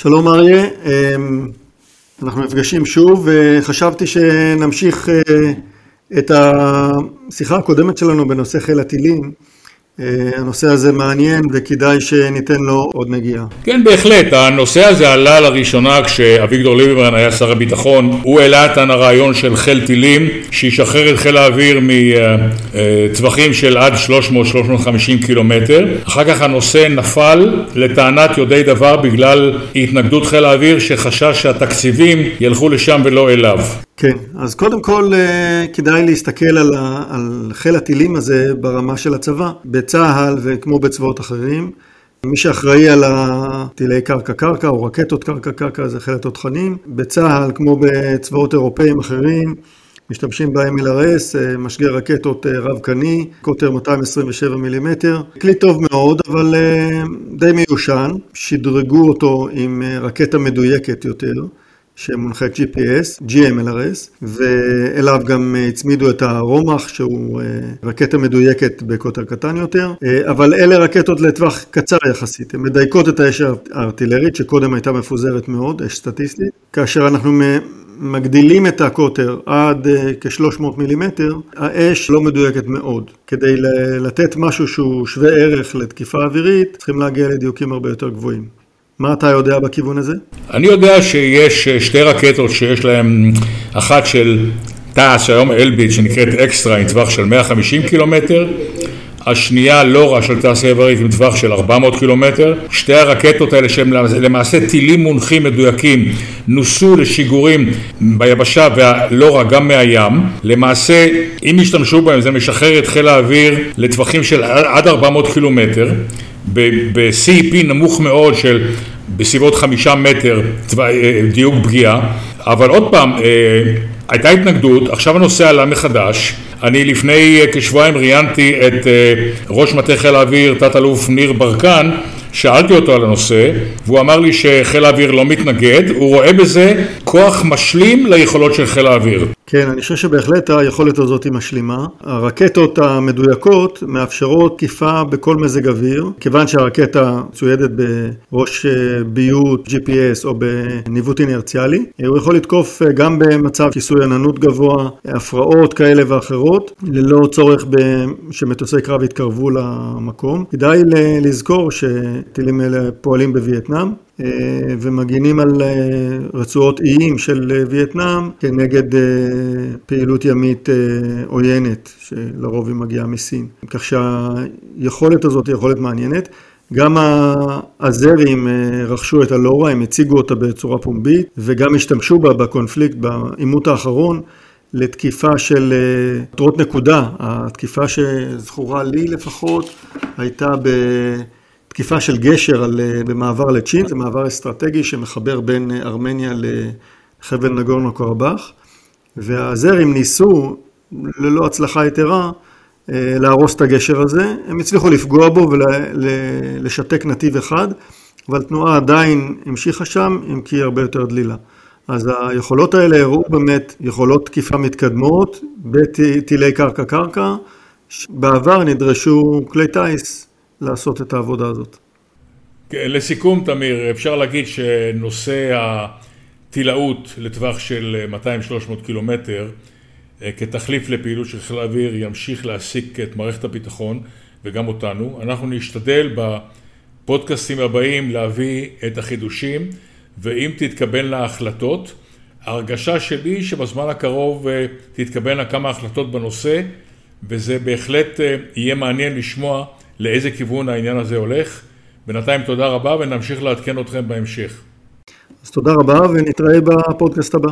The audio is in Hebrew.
שלום אריה, אמ, אנחנו נפגשים שוב וחשבתי שנמשיך אה, את השיחה הקודמת שלנו בנושא חיל הטילים. אה, הנושא הזה מעניין וכדאי שניתן לו עוד נגיעה. כן, בהחלט. הנושא הזה עלה לראשונה כשאביגדור ליברמן היה שר הביטחון. הוא העלה את הרעיון של חיל טילים, שישחרר את חיל האוויר מטווחים של עד 300-350 קילומטר. אחר כך הנושא נפל לטענת יודעי דבר בגלל התנגדות חיל האוויר שחשש שהתקציבים ילכו לשם ולא אליו. כן, אז קודם כל אה, כדאי להסתכל על, ה, על חיל הטילים הזה ברמה של הצבא. בצה"ל וכמו בצבאות אחרים, מי שאחראי על הטילי קרקע-קרקע או רקטות קרקע-קרקע זה חיל התותחנים. בצה"ל, כמו בצבאות אירופאים אחרים, משתמשים ב-MLRS, אה, משגר רקטות אה, רב-קני, קוטר 227 מילימטר. כלי טוב מאוד, אבל די מיושן. שדרגו אותו עם רקטה מדויקת יותר. שמונחה GPS, GMLRS, ואליו גם הצמידו את הרומח, שהוא אה, רקטה מדויקת בקוטר קטן יותר, אה, אבל אלה רקטות לטווח קצר יחסית, הן מדייקות את האש הארטילרית, שקודם הייתה מפוזרת מאוד, אש סטטיסטית, כאשר אנחנו מגדילים את הקוטר עד אה, כ-300 מילימטר, האש לא מדויקת מאוד. כדי לתת משהו שהוא שווה ערך לתקיפה אווירית, צריכים להגיע לדיוקים הרבה יותר גבוהים. מה אתה יודע בכיוון הזה? אני יודע שיש אה, שתי רקטות שיש להן, אחת של תעש, שהיום אלביט, שנקראת אקסטרה, עם טווח של 150 קילומטר, השנייה לורה של תעשייה אווירית עם טווח של 400 קילומטר. שתי הרקטות האלה שהן למעשה טילים מונחים מדויקים נוסו לשיגורים ביבשה והלורה גם מהים. למעשה אם ישתמשו בהם זה משחרר את חיל האוויר לטווחים של עד 400 קילומטר. ב-CEP נמוך מאוד של בסביבות חמישה מטר אה, דיוק פגיעה, אבל עוד פעם, אה, הייתה התנגדות, עכשיו הנושא עלה מחדש. אני לפני אה, כשבועיים ראיינתי את ראש מטה חיל האוויר, תת-אלוף ניר ברקן, שאלתי אותו על הנושא, והוא אמר לי שחיל האוויר לא מתנגד, הוא רואה בזה כוח משלים ליכולות של חיל האוויר. כן, אני חושב שבהחלט היכולת הזאת היא משלימה. הרקטות המדויקות מאפשרות תקיפה בכל מזג אוויר, כיוון שהרקטה צוידת בראש אה, ביוט, GPS או בניווט אינרציאלי. הוא יכול לתקוף אה, גם במצב כיסוי עננות גבוה, הפרעות כאלה ואחרות, ללא צורך שמטוסי קרב יתקרבו למקום. כדאי לזכור שטילים אלה פועלים בווייטנאם. אה, ומגינים על אה, רצועות איים של אה, וייטנאם כנגד פעילות ימית עוינת, שלרוב היא מגיעה מסין. כך שהיכולת הזאת היא יכולת מעניינת. גם האזרים רכשו את הלורה, הם הציגו אותה בצורה פומבית, וגם השתמשו בה בקונפליקט, בעימות האחרון, לתקיפה של מטרות נקודה. התקיפה שזכורה לי לפחות הייתה ב... תקיפה של גשר על, אה, במעבר לצ'ין, זה מעבר אסטרטגי שמחבר בין אה, ארמניה לחבל נגורנו קרבאח, והזרים ניסו, ללא הצלחה יתרה, אה, להרוס את הגשר הזה. הם הצליחו לפגוע בו ולשתק נתיב אחד, אבל תנועה עדיין המשיכה שם, אם כי הרבה יותר דלילה. אז היכולות האלה הראו באמת יכולות תקיפה מתקדמות בטילי קרקע-קרקע. בעבר נדרשו כלי טיס לעשות את העבודה הזאת. כן, לסיכום, תמיר, אפשר להגיד שנושא הטילאות לטווח של 200-300 קילומטר אה, כתחליף לפעילות של חיל האוויר ימשיך להעסיק את מערכת הביטחון וגם אותנו. אנחנו נשתדל בפודקאסטים הבאים להביא את החידושים ואם תתקבלנה החלטות, ההרגשה שלי שבזמן הקרוב אה, תתקבלנה כמה החלטות בנושא וזה בהחלט אה, יהיה מעניין לשמוע לאיזה כיוון העניין הזה הולך. בינתיים תודה רבה ונמשיך לעדכן אתכם בהמשך. אז תודה רבה ונתראה בפודקאסט הבא.